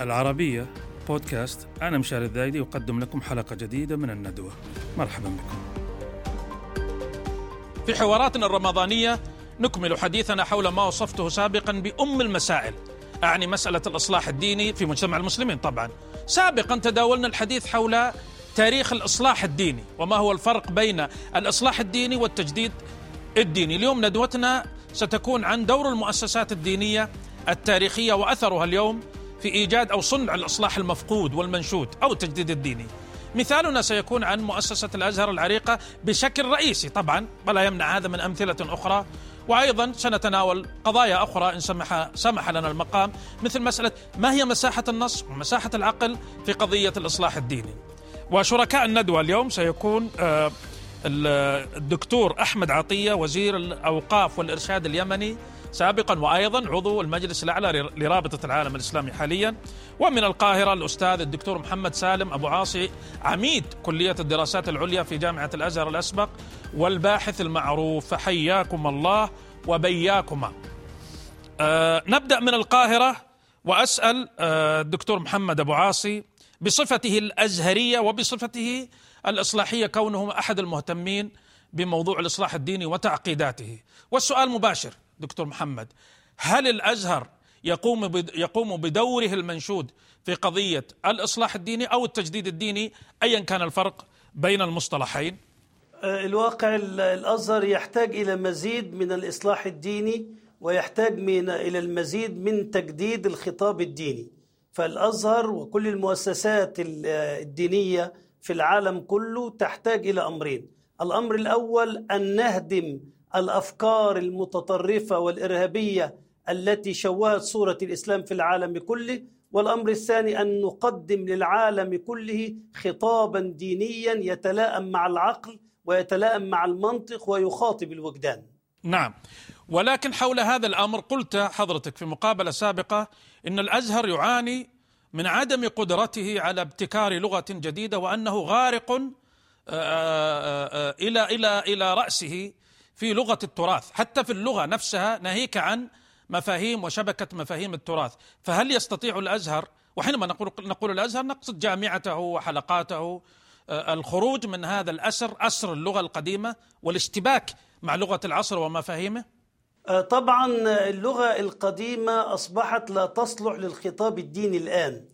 العربية بودكاست. أنا مشاري الذايدي أقدم لكم حلقة جديدة من الندوة. مرحبا بكم. في حواراتنا الرمضانية نكمل حديثنا حول ما وصفته سابقا بأم المسائل. أعني مسألة الإصلاح الديني في مجتمع المسلمين طبعا. سابقا تداولنا الحديث حول تاريخ الإصلاح الديني وما هو الفرق بين الإصلاح الديني والتجديد الديني. اليوم ندوتنا ستكون عن دور المؤسسات الدينية التاريخية وأثرها اليوم في إيجاد أو صنع الإصلاح المفقود والمنشود أو التجديد الديني. مثالنا سيكون عن مؤسسة الأزهر العريقة بشكل رئيسي طبعا ولا يمنع هذا من أمثلة أخرى. وأيضا سنتناول قضايا أخرى إن سمح, سمح لنا المقام مثل مسألة ما هي مساحة النص ومساحة العقل في قضية الإصلاح الديني. وشركاء الندوة اليوم سيكون آه، الدكتور أحمد عطية وزير الأوقاف والإرشاد اليمني سابقا وأيضا عضو المجلس الأعلى لرابطة العالم الإسلامي حاليا. ومن القاهرة الأستاذ الدكتور محمد سالم أبو عاصي عميد كلية الدراسات العليا في جامعة الأزهر الأسبق والباحث المعروف. فحياكم الله وبياكما. أه نبدأ من القاهرة وأسأل أه الدكتور محمد أبو عاصي بصفته الأزهرية وبصفته الإصلاحية كونه أحد المهتمين بموضوع الإصلاح الديني وتعقيداته. والسؤال مباشر. دكتور محمد هل الأزهر يقوم يقوم بدوره المنشود في قضية الإصلاح الديني أو التجديد الديني ايا كان الفرق بين المصطلحين؟ آه، الواقع الأزهر يحتاج إلى مزيد من الإصلاح الديني ويحتاج من إلى المزيد من تجديد الخطاب الديني فالأزهر وكل المؤسسات الدينية في العالم كله تحتاج إلى أمرين الأمر الأول أن نهدم الأفكار المتطرفة والإرهابية التي شوهت صورة الإسلام في العالم كله والأمر الثاني أن نقدم للعالم كله خطابا دينيا يتلائم مع العقل ويتلائم مع المنطق ويخاطب الوجدان. نعم ولكن حول هذا الأمر قلت حضرتك في مقابلة سابقة إن الأزهر يعاني من عدم قدرته على ابتكار لغة جديدة وأنه غارق آه، آه، آه، إلى إلى إلى رأسه في لغة التراث حتى في اللغة نفسها ناهيك عن مفاهيم وشبكة مفاهيم التراث. فهل يستطيع الأزهر وحينما نقول نقول الأزهر نقصد جامعته وحلقاته آه، الخروج من هذا الأسر أسر اللغة القديمة والاشتباك مع لغة العصر ومفاهيمه؟ آه، طبعا اللغة القديمة أصبحت لا تصلح للخطاب الديني الآن.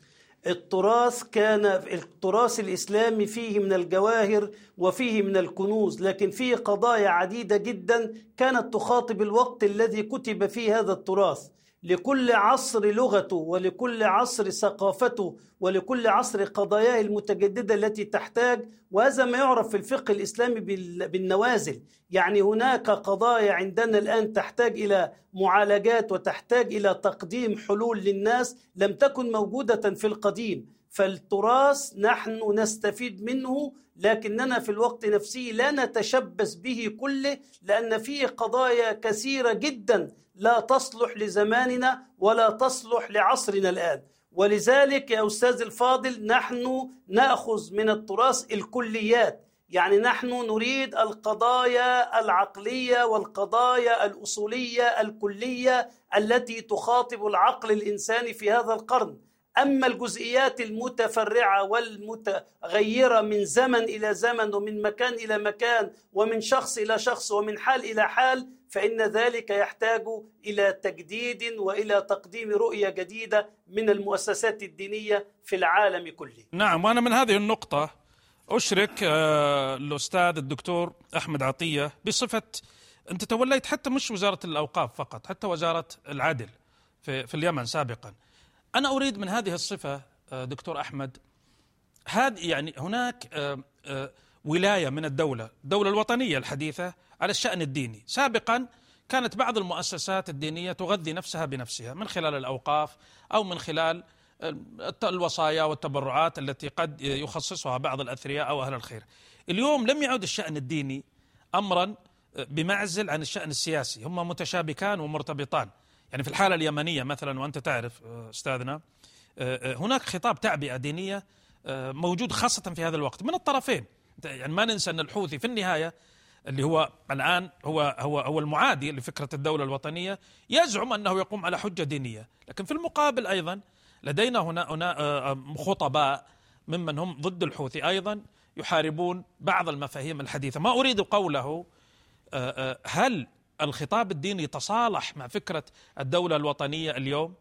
التراث كان التراث الإسلامي فيه من الجواهر وفيه من الكنوز لكن فيه قضايا عديدة جدا كانت تخاطب الوقت الذي كتب فيه هذا التراث. لكل عصر لغته ولكل عصر ثقافته ولكل عصر قضاياه المتجددة التي تحتاج وهذا ما يعرف في الفقه الإسلامي بالنوازل. يعني هناك قضايا عندنا الآن تحتاج إلى معالجات وتحتاج إلى تقديم حلول للناس لم تكن موجودة في القديم. فالتراث نحن نستفيد منه لكننا في الوقت نفسه لا نتشبث به كله لأن فيه قضايا كثيرة جدا لا تصلح لزماننا ولا تصلح لعصرنا الآن. ولذلك يا أستاذ الفاضل نحن نأخذ من التراث الكليات. يعني نحن نريد القضايا العقلية والقضايا الأصولية الكلية التي تخاطب العقل الإنساني في هذا القرن. أما الجزئيات المتفرعة والمتغيرة من زمن إلى زمن ومن مكان إلى مكان ومن شخص إلى شخص ومن حال إلى حال فإن ذلك يحتاج إلى تجديد وإلى تقديم رؤية جديدة من المؤسسات الدينية في العالم كله. نعم وأنا من هذه النقطة أشرك آه، الأستاذ الدكتور أحمد عطية بصفة أنت توليت حتى مش وزارة الأوقاف فقط حتى وزارة العدل في, في اليمن سابقا. أنا أريد من هذه الصفة آه، دكتور أحمد هذه يعني هناك آه، ولاية من الدولة الدولة الوطنية الحديثة على الشأن الديني. سابقا كانت بعض المؤسسات الدينية تغذي نفسها بنفسها من خلال الأوقاف أو من خلال الوصايا والتبرعات التي قد يخصصها بعض الأثرياء أو أهل الخير. اليوم لم يعد الشأن الديني أمرا بمعزل عن الشأن السياسي. هم متشابكان ومرتبطان. يعني في الحالة اليمنية مثلا وأنت تعرف أستاذنا هناك خطاب تعبئة دينية موجود خاصة في هذا الوقت من الطرفين. يعني ما ننسى أن الحوثي في النهاية اللي هو الآن هو هو هو المعادي لفكرة الدولة الوطنية يزعم أنه يقوم على حجة دينية، لكن في المقابل أيضا لدينا هنا هنا آه، خطباء ممن هم ضد الحوثي أيضا يحاربون بعض المفاهيم الحديثة، ما أريد قوله هل الخطاب الديني تصالح مع فكرة الدولة الوطنية اليوم؟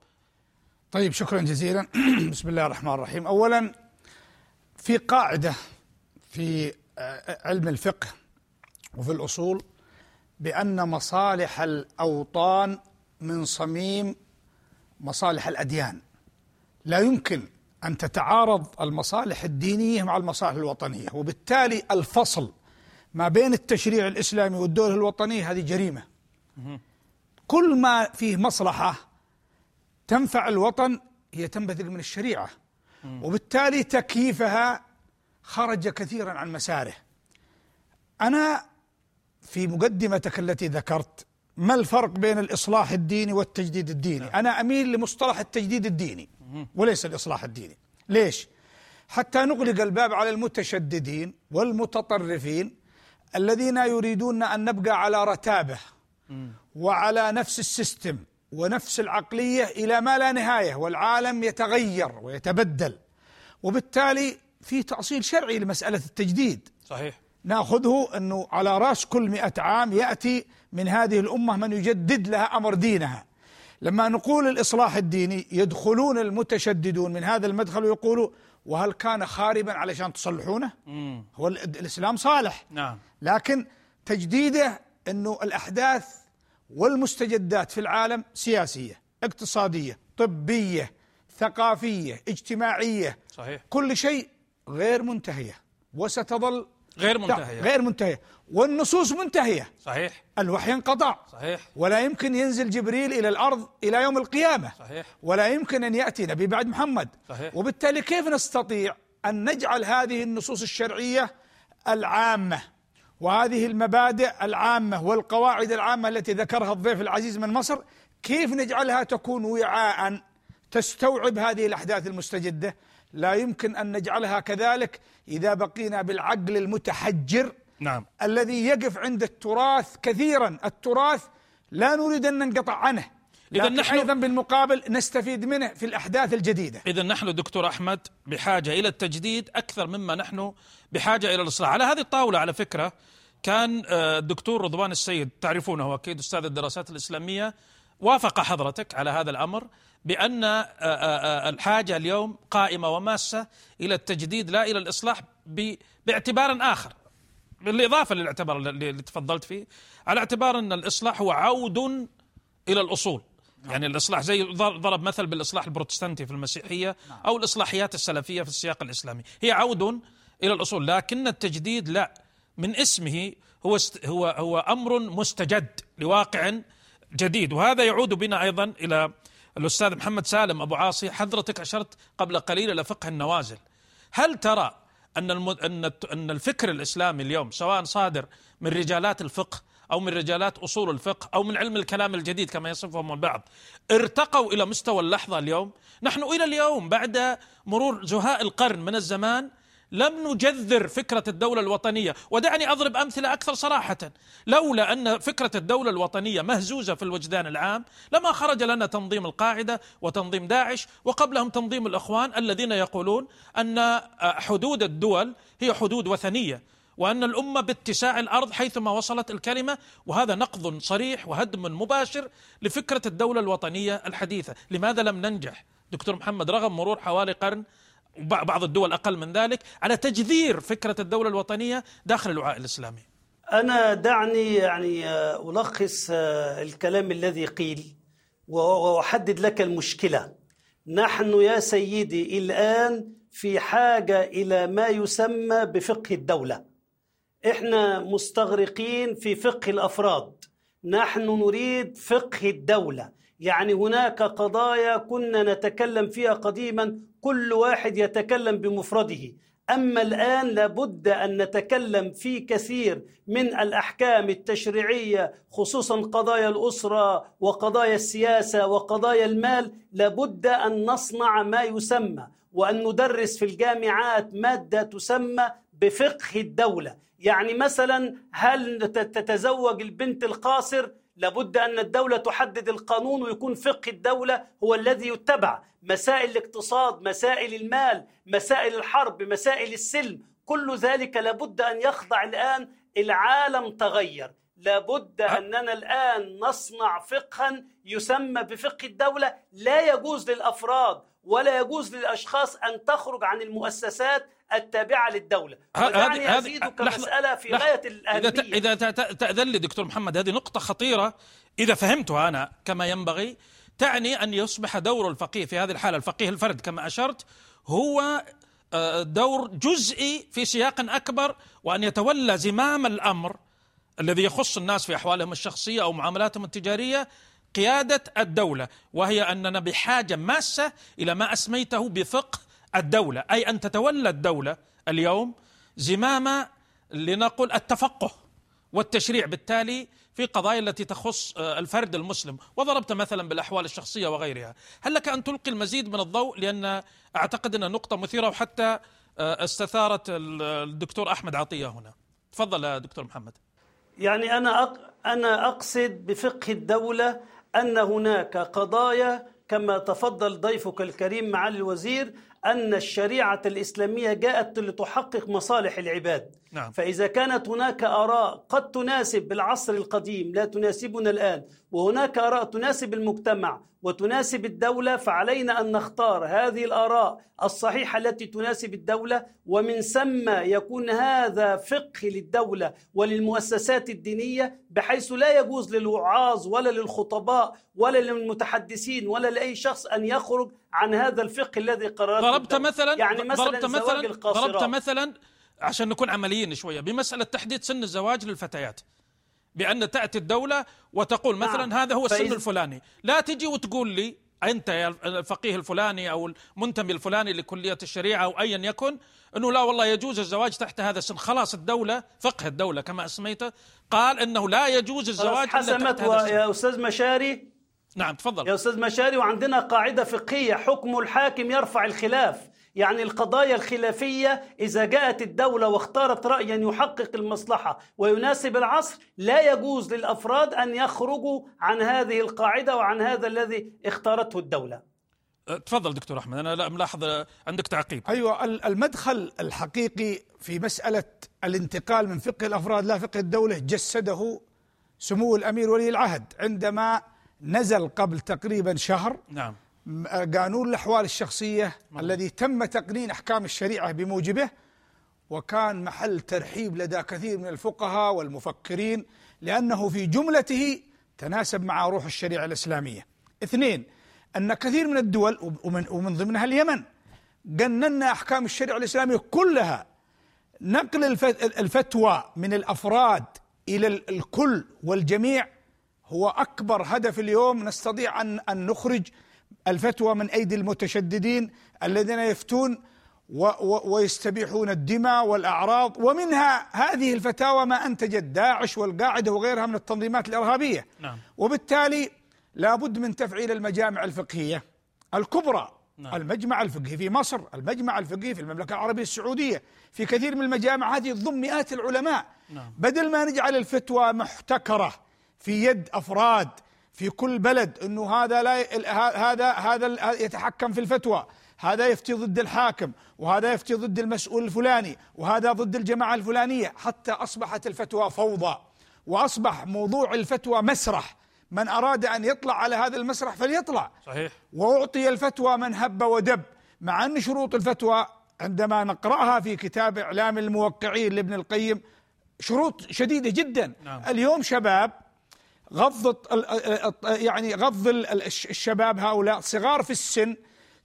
طيب شكرا جزيلا. بسم الله الرحمن الرحيم. اولا في قاعدة في علم الفقه وفي الأصول بأن مصالح الأوطان من صميم مصالح الأديان. لا يمكن أن تتعارض المصالح الدينية مع المصالح الوطنية وبالتالي الفصل ما بين التشريع الإسلامي والدولة الوطنية هذه جريمة. كل ما فيه مصلحة تنفع الوطن هي تنبثق من الشريعة. وبالتالي تكييفها خرج كثيرا عن مساره. أنا في مقدمتك التي ذكرت ما الفرق بين الإصلاح الديني والتجديد الديني؟ نعم. أنا أميل لمصطلح التجديد الديني وليس الإصلاح الديني. ليش؟ حتى نغلق الباب على المتشددين والمتطرفين الذين يريدون أن نبقى على رتابة وعلى نفس السيستم ونفس العقلية إلى ما لا نهاية والعالم يتغير ويتبدل. وبالتالي في تأصيل شرعي لمسألة التجديد. صحيح. نأخذه أنه على رأس كل مئة عام يأتي من هذه الأمة من يجدد لها أمر دينها. لما نقول الإصلاح الديني يدخلون المتشددون من هذا المدخل ويقولوا وهل كان خاربا علشان تصلحونه مم. هو الإسلام صالح نعم. لكن تجديده أنه الأحداث والمستجدات في العالم سياسية اقتصادية طبية ثقافية اجتماعية صحيح. كل شيء غير منتهية وستظل غير منتهية. غير منتهية. والنصوص منتهية. صحيح. الوحي انقطع. صحيح. ولا يمكن ينزل جبريل إلى الأرض إلى يوم القيامة. صحيح. ولا يمكن أن يأتي نبي بعد محمد. صحيح. وبالتالي كيف نستطيع أن نجعل هذه النصوص الشرعية العامة؟ وهذه المبادئ العامة والقواعد العامة التي ذكرها الضيف العزيز من مصر كيف نجعلها تكون وعاء تستوعب هذه الأحداث المستجدة؟ لا يمكن أن نجعلها كذلك إذا بقينا بالعقل المتحجر نعم. الذي يقف عند التراث كثيرا. التراث لا نريد أن ننقطع عنه إذا نحن أيضا بالمقابل نستفيد منه في الأحداث الجديدة. إذا نحن دكتور أحمد بحاجة إلى التجديد أكثر مما نحن بحاجة إلى الإصلاح. على هذه الطاولة على فكرة كان آه، الدكتور رضوان السيد تعرفونه أكيد أستاذ الدراسات الإسلامية وافق حضرتك على هذا الأمر. بأن آه، آه، الحاجة اليوم قائمة وماسة إلى التجديد لا إلى الإصلاح باعتبار آخر بالإضافة للاعتبار اللي تفضلت فيه على اعتبار أن الإصلاح هو عود إلى الأصول نعم. يعني الإصلاح زي ضرب مثل بالإصلاح البروتستانتي في المسيحية نعم. أو الإصلاحيات السلفية في السياق الإسلامي هي عود إلى الأصول لكن التجديد لا من اسمه هو هو هو أمر مستجد لواقع جديد وهذا يعود بنا أيضا إلى الأستاذ محمد سالم أبو عاصي حضرتك أشرت قبل قليل إلى فقه النوازل. هل ترى أن أن أن الفكر الإسلامي اليوم سواء صادر من رجالات الفقه أو من رجالات أصول الفقه أو من علم الكلام الجديد كما يصفهم البعض ارتقوا إلى مستوى اللحظة اليوم؟ نحن إلى اليوم بعد مرور زهاء القرن من الزمان لم نجذر فكرة الدولة الوطنية. ودعني أضرب أمثلة أكثر صراحة. لولا أن فكرة الدولة الوطنية مهزوزة في الوجدان العام لما خرج لنا تنظيم القاعدة وتنظيم داعش وقبلهم تنظيم الإخوان الذين يقولون أن حدود الدول هي حدود وثنية وأن الأمة باتساع الأرض حيثما وصلت الكلمة. وهذا نقض صريح وهدم مباشر لفكرة الدولة الوطنية الحديثة. لماذا لم ننجح؟ دكتور محمد رغم مرور حوالي قرن بعض الدول أقل من ذلك على تجذير فكرة الدولة الوطنية داخل الوعاء الإسلامي. أنا دعني يعني آه، ألخص آه، الكلام الذي قيل وأحدد لك المشكلة. نحن يا سيدي الآن في حاجة إلى ما يسمى بفقه الدولة. إحنا مستغرقين في فقه الأفراد. نحن نريد فقه الدولة. يعني هناك قضايا كنا نتكلم فيها قديما كل واحد يتكلم بمفرده. أما الآن لابد أن نتكلم في كثير من الأحكام التشريعية خصوصا قضايا الأسرة وقضايا السياسة وقضايا المال. لابد أن نصنع ما يسمى وأن ندرس في الجامعات مادة تسمى بفقه الدولة. يعني مثلا هل تتزوج البنت القاصر؟ لابد أن الدولة تحدد القانون ويكون فقه الدولة هو الذي يتبع. مسائل الاقتصاد مسائل المال مسائل الحرب مسائل السلم كل ذلك لابد أن يخضع الآن. العالم تغير. لابد أننا الآن نصنع فقها يسمى بفقه الدولة. لا يجوز للأفراد ولا يجوز للأشخاص أن تخرج عن المؤسسات التابعة للدولة. ودعني أزيدك مسألة في غاية الأهمية. إذا إذا تأذن لي دكتور محمد هذه نقطة خطيرة. إذا فهمتها أنا كما ينبغي تعني أن يصبح دور الفقيه في هذه الحالة الفقيه الفرد كما أشرت هو آه، دور جزئي في سياق أكبر وأن يتولى زمام الأمر الذي يخص الناس في أحوالهم الشخصية أو معاملاتهم التجارية قيادة الدولة وهي أننا بحاجة ماسة إلى ما أسميته بفقه الدولة أي أن تتولى الدولة اليوم زمام لنقل التفقه والتشريع بالتالي في قضايا التي تخص آه، الفرد المسلم. وضربت مثلا بالأحوال الشخصية وغيرها. هل لك أن تلقي المزيد من الضوء؟ لأن أعتقد أنها نقطة مثيرة وحتى آه، استثارت الدكتور أحمد عطية هنا. تفضل يا دكتور محمد. يعني أنا أنا أقصد بفقه الدولة أن هناك قضايا كما تفضل ضيفك الكريم معالي الوزير أن الشريعة الإسلامية جاءت لتحقق مصالح العباد. نعم. فإذا كانت هناك آراء قد تناسب بالعصر القديم لا تناسبنا الآن. وهناك آراء تناسب المجتمع وتناسب الدولة فعلينا أن نختار هذه الآراء الصحيحة التي تناسب الدولة. ومن ثم يكون هذا فقه للدولة وللمؤسسات الدينية بحيث لا يجوز للوعاظ ولا للخطباء ولا للمتحدثين ولا لأي شخص أن يخرج عن هذا الفقه الذي قررته ضربت مثلا يعني مثلا ضربت مثلا ضربت مثلا عشان نكون عمليين شوية بمسألة تحديد سن الزواج للفتيات. بأن تأتي الدولة وتقول مثلا نعم. هذا هو السن الفلاني. لا تجي وتقول لي أنت يا الفقيه الفلاني أو المنتمي الفلاني لكلية الشريعة أو ايا يكن إنه لا والله يجوز الزواج تحت هذا السن. خلاص الدولة فقه الدولة كما أسميته قال إنه لا يجوز الزواج حسمت يا أستاذ مشاري؟ نعم تفضل. يا أستاذ مشاري وعندنا قاعدة فقهية حكم الحاكم يرفع الخلاف. يعني القضايا الخلافية إذا جاءت الدولة واختارت رايا يحقق المصلحة ويناسب العصر لا يجوز للأفراد أن يخرجوا عن هذه القاعدة وعن هذا الذي اختارته الدولة. أه، تفضل دكتور أحمد أنا لا ملاحظ عندك تعقيب. أيوه المدخل الحقيقي في مسألة الانتقال من فقه الأفراد لا فقه الدولة جسده سمو الأمير ولي العهد عندما نزل قبل تقريبا شهر. نعم. قانون الأحوال الشخصية مم. الذي تم تقنين أحكام الشريعة بموجبه وكان محل ترحيب لدى كثير من الفقهاء والمفكرين لأنه في جملته تناسب مع روح الشريعة الإسلامية. اثنين أن كثير من الدول ومن ومن ضمنها اليمن قننا أحكام الشريعة الإسلامية كلها نقل الفتوى من الأفراد إلى الكل والجميع هو أكبر هدف اليوم نستطيع ان أن نخرج الفتوى من أيدي المتشددين الذين يفتون و و ويستبيحون الدماء والأعراض ومنها هذه الفتاوى ما أنتجت داعش والقاعدة وغيرها من التنظيمات الإرهابية نعم. وبالتالي لابد من تفعيل المجامع الفقهية الكبرى نعم. المجمع الفقهي في مصر المجمع الفقهي في المملكة العربية السعودية في كثير من المجامع هذه تضم مئات العلماء نعم. بدل ما نجعل الفتوى محتكرة في يد أفراد في كل بلد إنه هذا لا هذا هذا يتحكم في الفتوى. هذا يفتي ضد الحاكم وهذا يفتي ضد المسؤول الفلاني وهذا ضد الجماعة الفلانية. حتى أصبحت الفتوى فوضى وأصبح موضوع الفتوى مسرح. من أراد أن يطلع على هذا المسرح فليطلع. صحيح. وأعطي الفتوى من هب ودب مع أن شروط الفتوى عندما نقرأها في كتاب إعلام الموقعين لابن القيم شروط شديدة جدا. نعم. اليوم شباب غض يعني غض الشباب هؤلاء صغار في السن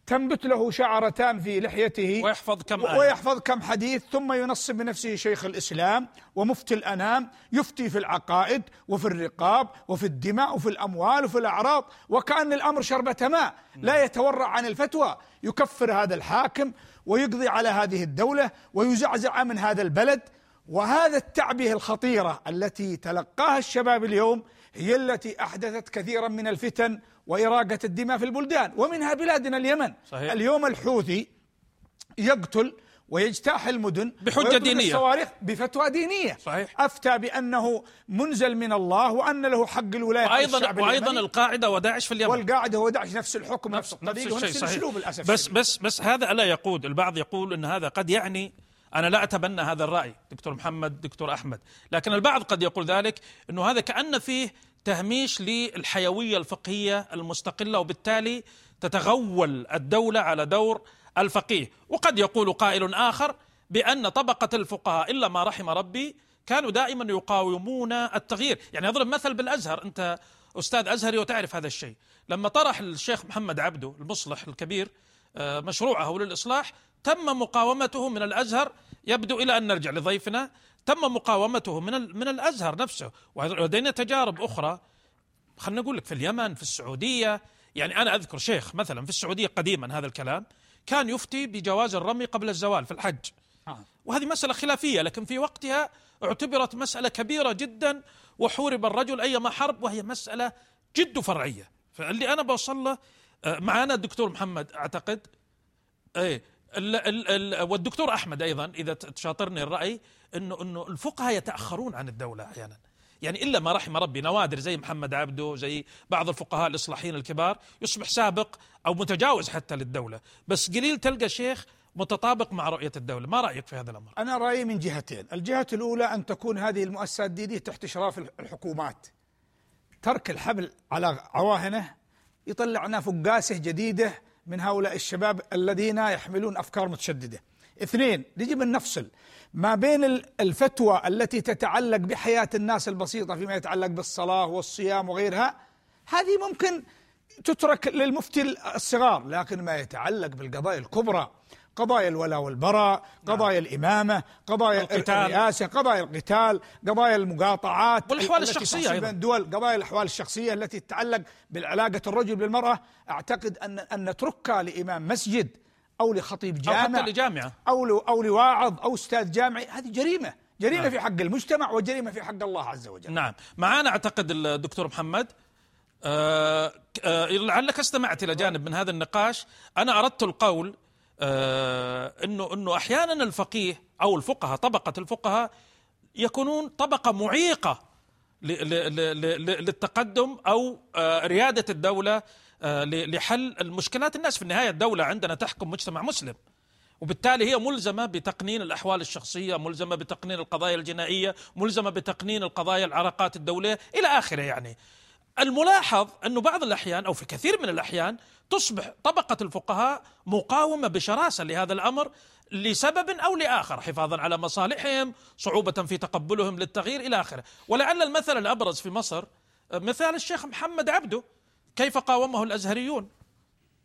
تنبت له شعرتان في لحيته ويحفظ كم آية. ويحفظ كم حديث ثم ينصب بنفسه شيخ الإسلام ومفتي الأنام يفتي في العقائد وفي الرقاب وفي الدماء وفي الأموال وفي الأعراض وكأن الأمر شربة ماء لا يتورع عن الفتوى يكفر هذا الحاكم ويقضي على هذه الدولة ويزعزع من هذا البلد. وهذا التعبئة الخطيرة التي تلقاها الشباب اليوم هي التي أحدثت كثيرا من الفتن وإراقة الدماء في البلدان ومنها بلادنا اليمن صحيح. اليوم الحوثي يقتل ويجتاح المدن بحجة دينية. الصواريخ بفتوى دينية صحيح. أفتى بأنه منزل من الله وأن له حق الولاية على وأيضا الشعب وأيضا اليمني. القاعدة وداعش في اليمن والقاعدة هو داعش نفس الحكم نفس نفس الطريقة ونفس صحيح الأسلوب للأسف بس. بس بس هذا ألا يقود البعض يقول إن هذا قد يعني أنا لا أتبنى هذا الرأي دكتور محمد دكتور أحمد. لكن البعض قد يقول ذلك إنه هذا كأن فيه تهميش للحيوية الفقهية المستقلة وبالتالي تتغول الدولة على دور الفقيه. وقد يقول قائل آخر بأن طبقة الفقهاء إلا ما رحم ربي كانوا دائما يقاومون التغيير. يعني أضرب مثل بالأزهر. أنت أستاذ أزهري وتعرف هذا الشيء. لما طرح الشيخ محمد عبده المصلح الكبير آه، مشروعه للإصلاح تم مقاومته من الأزهر يبدو إلى أن نرجع لضيفنا تم مقاومته من من الأزهر نفسه. ولدينا تجارب أخرى. خلينا نقول لك في اليمن في السعودية. يعني أنا أذكر شيخ مثلا في السعودية قديما هذا الكلام كان يفتي بجواز الرمي قبل الزوال في الحج. آه. وهذه مسألة خلافية لكن في وقتها اعتبرت مسألة كبيرة جدا. وحورب الرجل أيما حرب وهي مسألة جد فرعية. فاللي أنا بوصل له آه، معنا الدكتور محمد أعتقد. إيه ال ال ال والدكتور أحمد أيضا إذا تشاطرني الرأي انه إنه الفقهاء يتأخرون عن الدولة أحيانا. يعني إلا ما رحم ربي نوادر زي محمد عبده زي بعض الفقهاء الإصلاحيين الكبار يصبح سابق أو متجاوز حتى للدولة. بس قليل تلقى شيخ متطابق مع رؤية الدولة. ما رأيك في هذا الأمر؟ أنا رأيي من جهتين. الجهة الأولى أن تكون هذه المؤسسات الدينية تحت إشراف الحكومات. ترك الحبل على عواهنه يطلعنا فقاسه جديدة من هؤلاء الشباب الذين يحملون أفكار متشددة. اثنين نجي من نفصل ما بين ال- الفتوى التي تتعلق بحياة الناس البسيطة فيما يتعلق بالصلاة والصيام وغيرها. هذه ممكن تترك للمفتي الصغار لكن ما يتعلق بالقضايا الكبرى قضايا الولاء والبراء قضايا الإمامة قضايا القتال. الرئاسة قضايا القتال قضايا المقاطعات والأحوال الشخصية أيضاً. الدول قضايا الأحوال الشخصية التي تتعلق بالعلاقة الرجل بالمرأة. أعتقد أن أن نتركها لإمام مسجد أو لخطيب أو جامع حتى لجامعة. أو أو لواعظ أو أستاذ جامعي. هذه جريمة جريمة نعم. في حق المجتمع وجريمة في حق الله عز وجل. نعم. معانا أعتقد الدكتور محمد. آه آه لعلك استمعت إلى جانب من هذا النقاش. أنا أردت القول انه إنه أحيانا الفقيه أو الفقهاء طبقة الفقهاء يكونون طبقة معيقة للتقدم أو آه ريادة الدولة آه لحل المشكلات الناس في النهاية الدولة عندنا تحكم مجتمع مسلم وبالتالي هي ملزمة بتقنين الأحوال الشخصية، ملزمة بتقنين القضايا الجنائية، ملزمة بتقنين القضايا العلاقات الدولية إلى آخره يعني. الملاحظ إنه بعض الأحيان أو في كثير من الأحيان تصبح طبقة الفقهاء مقاومة بشراسة لهذا الأمر لسبب أو لآخر، حفاظا على مصالحهم، صعوبة في تقبلهم للتغيير إلى آخره، ولعل المثل الأبرز في مصر مثال الشيخ محمد عبده كيف قاومه الأزهريون.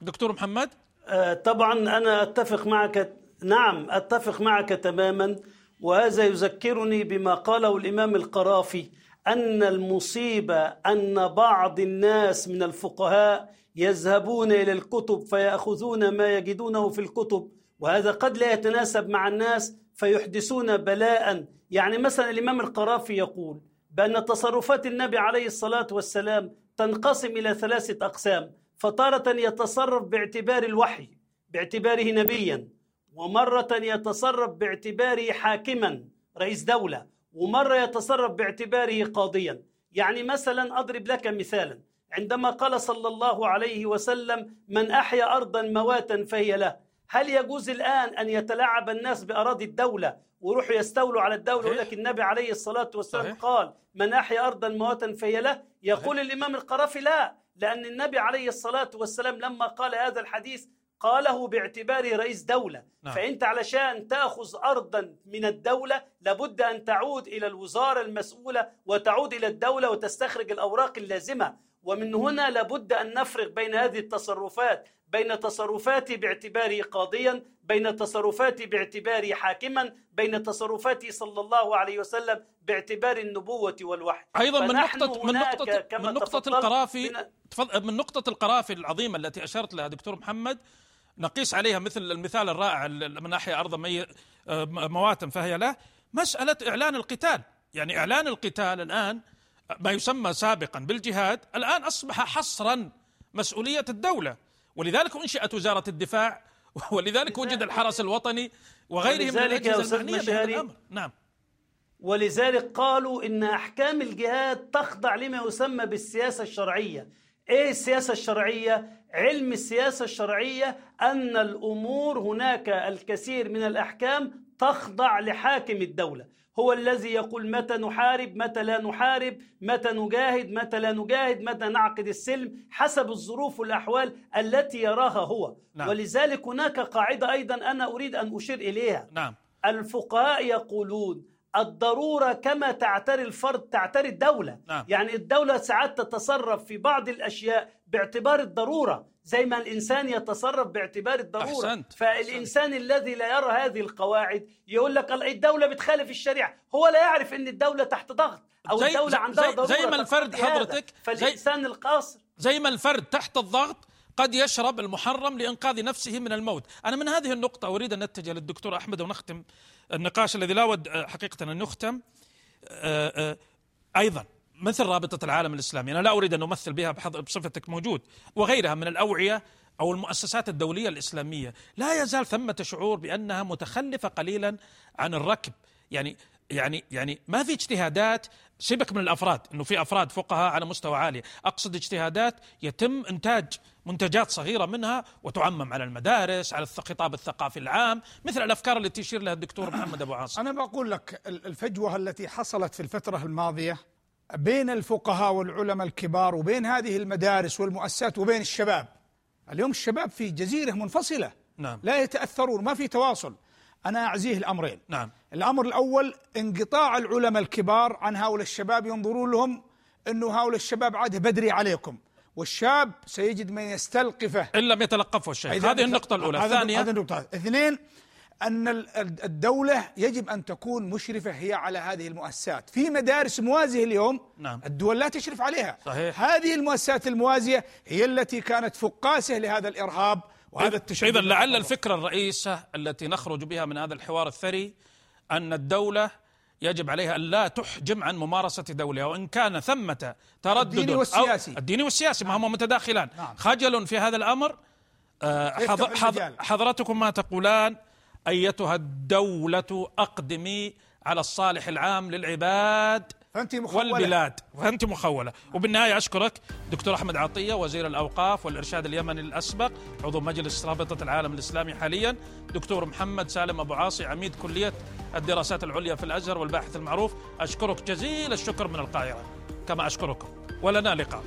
دكتور محمد آه، طبعا أنا أتفق معك نعم أتفق معك تماما وهذا يذكرني بما قاله الإمام القرافي أن المصيبة أن بعض الناس من الفقهاء يذهبون إلى الكتب فيأخذون ما يجدونه في الكتب وهذا قد لا يتناسب مع الناس فيحدثون بلاء. يعني مثلا الإمام القرافي يقول بأن تصرفات النبي عليه الصلاة والسلام تنقسم إلى ثلاثة أقسام فتارة يتصرف باعتبار الوحي باعتباره نبيا ومرة يتصرف باعتباره حاكما رئيس دولة ومرة يتصرف باعتباره قاضيا. يعني مثلا أضرب لك مثالا عندما قال صلى الله عليه وسلم من أحيا أرضا مواتا فهي له هل يجوز الآن أن يتلاعب الناس بأراضي الدولة ويروحوا يستولوا على الدولة يقول لك النبي عليه الصلاة والسلام صحيح. قال من أحيا أرضا مواتا فهي له يقول الإمام القرافي لا لأن النبي عليه الصلاة والسلام لما قال هذا الحديث قاله باعتباره رئيس دولة. نعم. فأنت علشان تأخذ أرضا من الدولة لابد أن تعود إلى الوزارة المسؤولة وتعود إلى الدولة وتستخرج الأوراق اللازمة. ومن هنا لابد أن نفرق بين هذه التصرفات بين تصرفاتي باعتباري قاضيا بين تصرفاتي باعتباري حاكما بين تصرفاتي صلى الله عليه وسلم باعتبار النبوة والوحي. أيضا من نقطة من نقطة من نقطة القرافي من- نقطة القرافي العظيمة التي أشرت لها دكتور محمد نقيس عليها مثل المثال الرائع ال- من أحيا أرض مي آه، مواتا فهي له مسألة إعلان القتال. يعني إعلان القتال الآن ما يسمى سابقا بالجهاد الآن أصبح حصرا مسؤولية الدولة. ولذلك أنشئت وزارة الدفاع ولذلك وجد الحرس الوطني وغيره من الأجهزة المعنية بهذا الأمر. نعم. ولذلك قالوا إن أحكام الجهاد تخضع لما يسمى بالسياسة الشرعية. إيه السياسة الشرعية؟ علم السياسة الشرعية أن الأمور هناك الكثير من الأحكام تخضع لحاكم الدولة. هو الذي يقول متى نحارب متى لا نحارب متى نجاهد متى لا نجاهد متى نعقد السلم حسب الظروف والأحوال التي يراها هو. نعم. ولذلك هناك قاعدة أيضا أنا أريد أن أشير إليها. نعم. الفقهاء يقولون الضرورة كما تعتري الفرد تعتري الدولة. نعم. يعني الدولة ساعات تتصرف في بعض الأشياء باعتبار الضرورة. زي ما الإنسان يتصرف باعتبار الضرورة. أحسنت. فالإنسان الذي لا يرى هذه القواعد يقول لك الدولة بتخالف الشريعة. هو لا يعرف أن الدولة تحت ضغط أو زي- الدولة زي- عندها زي- ضرورة زي ما الفرد. حضرتك- زي- فالإنسان القاصر زي ما الفرد تحت الضغط قد يشرب المحرم لإنقاذ نفسه من الموت. أنا من هذه النقطة أريد أن نتجه للدكتور أحمد ونختم النقاش الذي لا أود حقيقة أن نختم. آه، آه، أيضا مثل رابطة العالم الإسلامي. أنا لا أريد أن أمثل بها بصفتك موجود وغيرها من الأوعية أو المؤسسات الدولية الإسلامية. لا يزال ثمة شعور بأنها متخلفة قليلا عن الركب. يعني يعني يعني ما في اجتهادات سيبك من الأفراد إنه في أفراد فقهاء على مستوى عالي. أقصد اجتهادات يتم إنتاج منتجات صغيرة منها وتعمم على المدارس على الخطاب الثقافي العام مثل الأفكار التي يشير لها الدكتور محمد أبو عاصم. أنا بقول لك ال- الفجوة التي حصلت في الفترة الماضية بين الفقهاء والعلماء الكبار وبين هذه المدارس والمؤسسات وبين الشباب. اليوم الشباب في جزيرة منفصلة. نعم. لا يتأثرون ما في تواصل. أنا أعزيه الأمرين. نعم. الأمر الأول انقطاع العلماء الكبار عن هؤلاء الشباب ينظرون لهم أنه هؤلاء الشباب عاد بدري عليكم. والشاب سيجد من يستلقفه. إن لم يتلقفه الشيخ. هذه النقطة الأولى. هذا- الثانية هذه النقطة. اثنين أن ال- ال- الدولة يجب أن تكون مشرفة هي على هذه المؤسسات في مدارس موازية اليوم نعم. الدول لا تشرف عليها صحيح. هذه المؤسسات الموازية هي التي كانت فقاسة لهذا الإرهاب وهذا التشدد اذا لعل الفكرة الرئيسة التي نخرج بها من هذا الحوار الثري أن الدولة يجب عليها أن لا تحجم عن ممارسة دولها وإن كان ثمة تردد الديني والسياسي. الديني والسياسي ما هما متداخلان نعم. خجل في هذا الأمر آه،. حضرتكم ما تقولان أيتها الدولة أقدمي على الصالح العام للعباد فأنت مخولة. والبلاد. فأنت مخولة. وبالنهاية أشكرك دكتور أحمد عطية وزير الأوقاف والإرشاد اليمني الأسبق عضو مجلس رابطة العالم الإسلامي حاليا دكتور محمد سالم أبو عاصي عميد كلية الدراسات العليا في الأزهر والباحث المعروف. أشكرك جزيل الشكر من القاهرة. كما أشكركم. ولنا لقاء.